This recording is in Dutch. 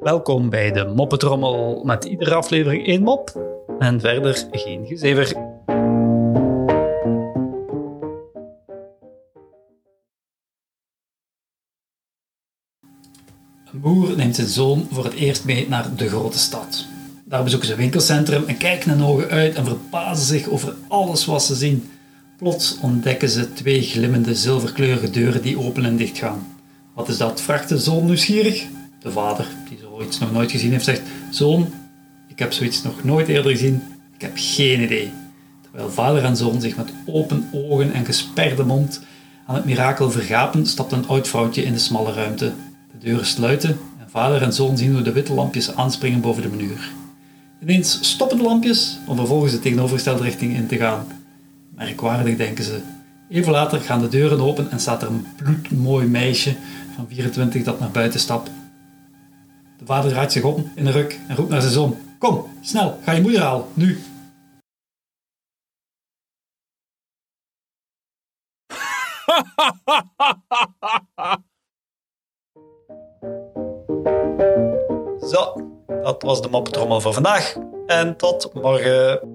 Welkom bij de Moppetrommel met iedere aflevering één mop en verder geen gezever. Een boer neemt zijn zoon voor het eerst mee naar de grote stad. Daar bezoeken ze winkelcentrum en kijken hun ogen uit en verbazen zich over alles wat ze zien. Plots ontdekken ze twee glimmende zilverkleurige deuren die open en dicht gaan. Wat is dat? vraagt de zoon nieuwsgierig. De vader, die zoiets nog nooit gezien heeft, zegt: Zoon, ik heb zoiets nog nooit eerder gezien. Ik heb geen idee. Terwijl vader en zoon zich met open ogen en gesperde mond aan het mirakel vergapen, stapt een oud vrouwtje in de smalle ruimte. De deuren sluiten en vader en zoon zien hoe de witte lampjes aanspringen boven de muur. Ineens stoppen de lampjes om vervolgens de tegenovergestelde richting in te gaan. Merkwaardig, denken ze. Even later gaan de deuren open en staat er een bloedmooi meisje van 24 dat naar buiten stapt. De vader draait zich om in een ruk en roept naar zijn zoon. Kom, snel, ga je moeder halen, nu. Zo, dat was de moppetrommel voor vandaag. En tot morgen.